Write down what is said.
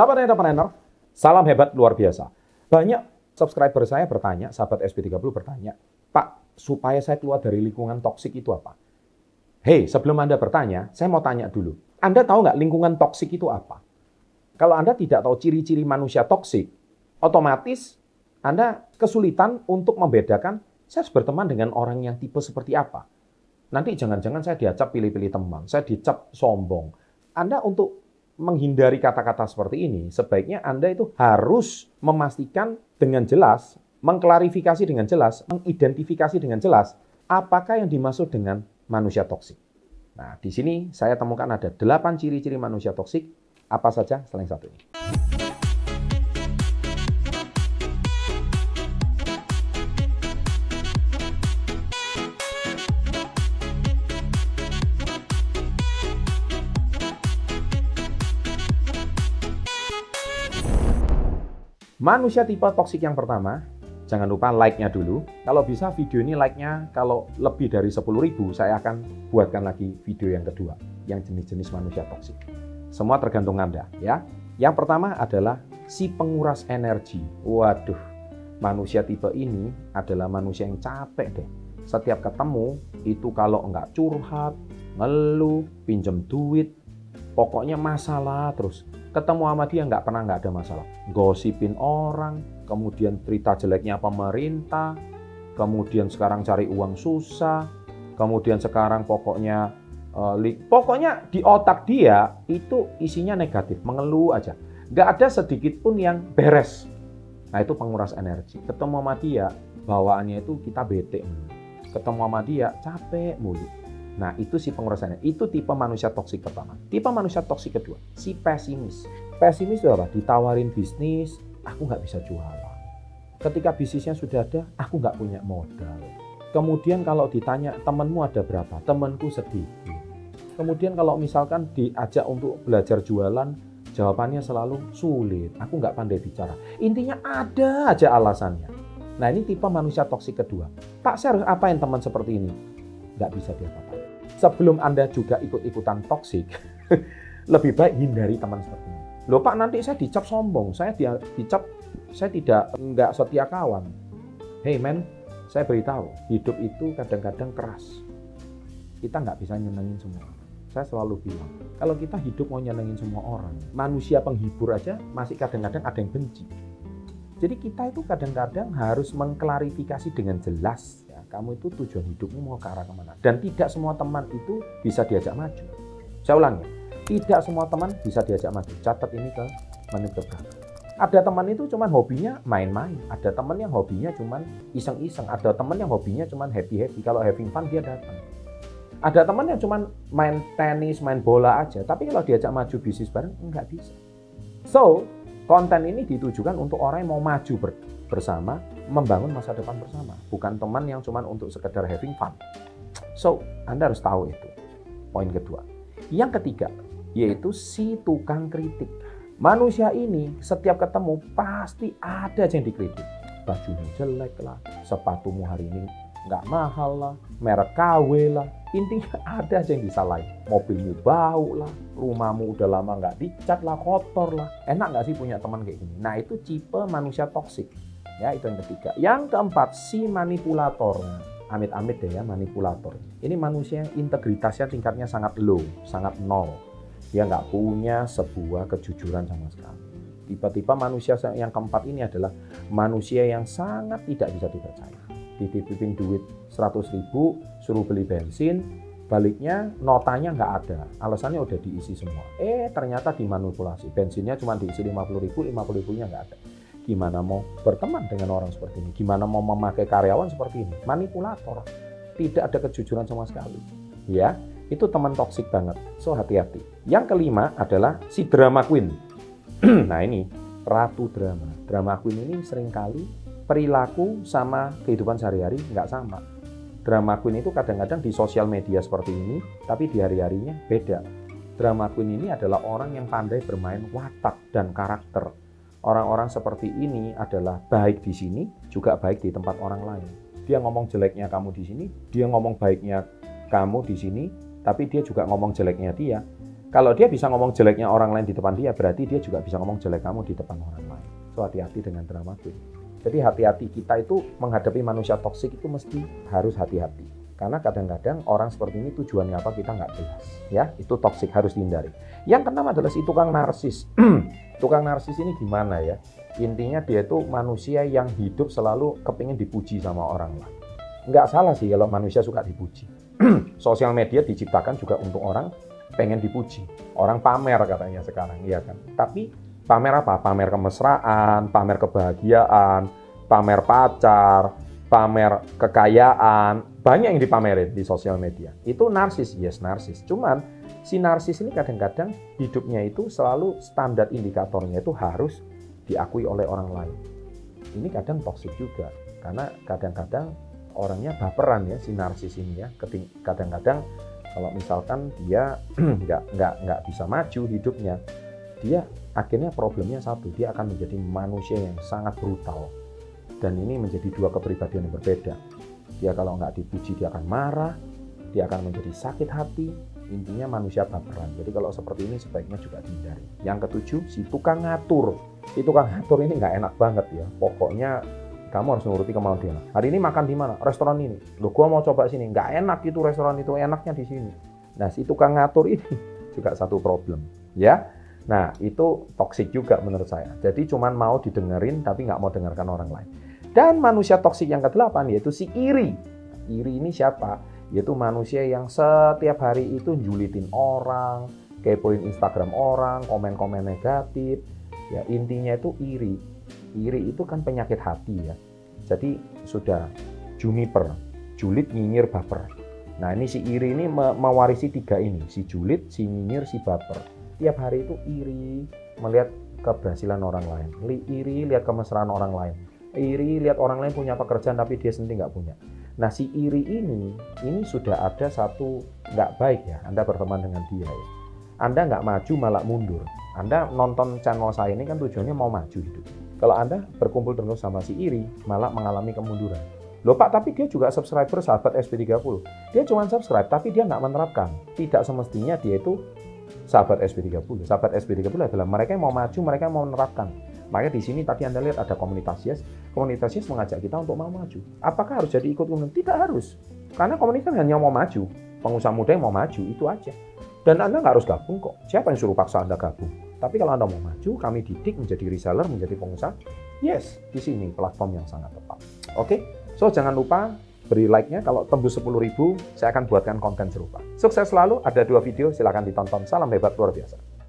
Sahabat entrepreneur, salam hebat luar biasa. Banyak subscriber saya bertanya, sahabat SP30 bertanya, Pak, supaya saya keluar dari lingkungan toksik itu apa? Hei, sebelum Anda bertanya, saya mau tanya dulu. Anda tahu nggak lingkungan toksik itu apa? Kalau Anda tidak tahu ciri-ciri manusia toksik, otomatis Anda kesulitan untuk membedakan saya harus berteman dengan orang yang tipe seperti apa. Nanti jangan-jangan saya diacap pilih-pilih teman, saya dicap sombong. Anda untuk menghindari kata-kata seperti ini, sebaiknya Anda itu harus memastikan dengan jelas, mengklarifikasi dengan jelas, mengidentifikasi dengan jelas, apakah yang dimaksud dengan manusia toksik. Nah, di sini saya temukan ada 8 ciri-ciri manusia toksik, apa saja selain satu ini. Manusia tipe toksik yang pertama, jangan lupa like-nya dulu. Kalau bisa video ini like-nya kalau lebih dari 10 ribu, saya akan buatkan lagi video yang kedua, yang jenis-jenis manusia toksik. Semua tergantung Anda ya. Yang pertama adalah si penguras energi. Waduh, manusia tipe ini adalah manusia yang capek deh. Setiap ketemu, itu kalau enggak curhat, ngeluh, pinjem duit, pokoknya masalah terus ketemu sama dia nggak pernah nggak ada masalah. Gosipin orang, kemudian cerita jeleknya pemerintah, kemudian sekarang cari uang susah, kemudian sekarang pokoknya uh, pokoknya di otak dia itu isinya negatif, mengeluh aja. Nggak ada sedikit pun yang beres. Nah itu penguras energi. Ketemu sama dia, bawaannya itu kita bete. Ketemu sama dia, capek mulu Nah, itu si pengurasannya. Itu tipe manusia toksik pertama. Tipe manusia toksik kedua, si pesimis. Pesimis itu apa? Ditawarin bisnis, aku nggak bisa jualan. Ketika bisnisnya sudah ada, aku nggak punya modal. Kemudian kalau ditanya temanmu ada berapa? Temanku sedikit. Kemudian kalau misalkan diajak untuk belajar jualan, jawabannya selalu sulit. Aku nggak pandai bicara. Intinya ada aja alasannya. Nah ini tipe manusia toksik kedua. Pak, saya harus apain teman seperti ini? Nggak bisa diapa-apain sebelum Anda juga ikut-ikutan toksik, lebih baik hindari teman seperti ini. Loh Pak, nanti saya dicap sombong, saya dia, dicap saya tidak nggak setia kawan. Hey man, saya beritahu, hidup itu kadang-kadang keras. Kita nggak bisa nyenengin semua. Saya selalu bilang, kalau kita hidup mau nyenengin semua orang, manusia penghibur aja masih kadang-kadang ada yang benci. Jadi kita itu kadang-kadang harus mengklarifikasi dengan jelas kamu itu tujuan hidupmu mau ke arah ke mana. Dan tidak semua teman itu bisa diajak maju. Saya ulangi, tidak semua teman bisa diajak maju. Catat ini ke menit ke. Ada teman itu cuma hobinya main-main. Ada teman yang hobinya cuma iseng-iseng. Ada teman yang hobinya cuma happy-happy. Kalau having fun dia datang. Ada teman yang cuma main tenis, main bola aja. Tapi kalau diajak maju bisnis bareng, nggak bisa. So, konten ini ditujukan untuk orang yang mau maju ber bersama, membangun masa depan bersama. Bukan teman yang cuma untuk sekedar having fun. So, Anda harus tahu itu. Poin kedua. Yang ketiga, yaitu si tukang kritik. Manusia ini setiap ketemu pasti ada yang dikritik. Bajunya jelek lah, sepatumu hari ini nggak mahal lah, merek KW lah. Intinya ada aja yang disalahin. Mobilmu bau lah, rumahmu udah lama nggak dicat lah, kotor lah. Enak nggak sih punya teman kayak gini? Nah itu tipe manusia toksik. Ya, itu yang ketiga. Yang keempat, si manipulator. Amit-amit deh ya, manipulator. Ini manusia yang integritasnya tingkatnya sangat low, sangat nol. Dia nggak punya sebuah kejujuran sama sekali. Tiba-tiba manusia yang keempat ini adalah manusia yang sangat tidak bisa dipercaya. Dititipin duit 100 ribu, suruh beli bensin, baliknya notanya nggak ada alasannya udah diisi semua eh ternyata dimanipulasi bensinnya cuma diisi 50 ribu 50 ribunya nggak ada Gimana mau berteman dengan orang seperti ini? Gimana mau memakai karyawan seperti ini? Manipulator. Tidak ada kejujuran sama sekali. Ya, itu teman toksik banget. So hati-hati. Yang kelima adalah si drama queen. nah ini ratu drama. Drama queen ini sering kali perilaku sama kehidupan sehari-hari nggak sama. Drama queen itu kadang-kadang di sosial media seperti ini, tapi di hari-harinya beda. Drama queen ini adalah orang yang pandai bermain watak dan karakter Orang-orang seperti ini adalah baik di sini, juga baik di tempat orang lain. Dia ngomong jeleknya kamu di sini, dia ngomong baiknya kamu di sini, tapi dia juga ngomong jeleknya dia. Kalau dia bisa ngomong jeleknya orang lain di depan dia, berarti dia juga bisa ngomong jelek kamu di depan orang lain. So hati-hati dengan drama queen. Jadi hati-hati kita itu menghadapi manusia toksik itu mesti harus hati-hati. Karena kadang-kadang orang seperti ini tujuannya apa kita nggak jelas. Ya, itu toksik harus dihindari. Yang keenam adalah si tukang narsis. tukang narsis ini gimana ya? Intinya dia itu manusia yang hidup selalu kepingin dipuji sama orang lain. Nggak salah sih kalau manusia suka dipuji. Sosial media diciptakan juga untuk orang pengen dipuji. Orang pamer katanya sekarang, iya kan? Tapi pamer apa? Pamer kemesraan, pamer kebahagiaan, pamer pacar, pamer kekayaan, banyak yang dipamerin di sosial media. Itu narsis, yes narsis. Cuman si narsis ini kadang-kadang hidupnya itu selalu standar indikatornya itu harus diakui oleh orang lain. Ini kadang toksik juga, karena kadang-kadang orangnya baperan ya si narsis ini ya. Kadang-kadang kalau misalkan dia nggak nggak nggak bisa maju hidupnya dia akhirnya problemnya satu dia akan menjadi manusia yang sangat brutal dan ini menjadi dua kepribadian yang berbeda dia kalau nggak dipuji dia akan marah dia akan menjadi sakit hati intinya manusia baperan jadi kalau seperti ini sebaiknya juga dihindari yang ketujuh si tukang ngatur si tukang ngatur ini nggak enak banget ya pokoknya kamu harus nuruti kemauan dia. Hari ini makan di mana? Restoran ini. Lo gua mau coba sini. Nggak enak itu restoran itu, enaknya di sini. Nah, si tukang ngatur ini juga satu problem, ya. Nah, itu toksik juga menurut saya. Jadi cuman mau didengerin tapi nggak mau dengarkan orang lain. Dan manusia toksik yang kedelapan yaitu si iri. Iri ini siapa? Yaitu manusia yang setiap hari itu julitin orang, kepoin Instagram orang, komen-komen negatif. Ya, intinya itu iri iri itu kan penyakit hati ya. Jadi sudah juniper, julid, nyinyir, baper. Nah ini si iri ini mewarisi tiga ini, si julid, si nyinyir, si baper. Tiap hari itu iri melihat keberhasilan orang lain, iri lihat kemesraan orang lain, iri lihat orang lain punya pekerjaan tapi dia sendiri nggak punya. Nah si iri ini, ini sudah ada satu nggak baik ya, Anda berteman dengan dia ya. Anda nggak maju malah mundur. Anda nonton channel saya ini kan tujuannya mau maju hidup. Kalau Anda berkumpul terus sama si iri, malah mengalami kemunduran. Loh Pak, tapi dia juga subscriber sahabat SP30. Dia cuma subscribe, tapi dia nggak menerapkan. Tidak semestinya dia itu sahabat SP30. Sahabat SP30 adalah mereka yang mau maju, mereka yang mau menerapkan. Makanya di sini tadi Anda lihat ada komunitas yes. Komunitas yes mengajak kita untuk mau maju. Apakah harus jadi ikut komunitas? Tidak harus. Karena komunitas hanya mau maju. Pengusaha muda yang mau maju, itu aja. Dan Anda nggak harus gabung kok. Siapa yang suruh paksa Anda gabung? Tapi kalau Anda mau maju, kami didik menjadi reseller, menjadi pengusaha. Yes, di sini platform yang sangat tepat. Oke, so jangan lupa beri like-nya. Kalau tembus 10 ribu, saya akan buatkan konten serupa. Sukses selalu, ada dua video, silahkan ditonton. Salam hebat luar biasa.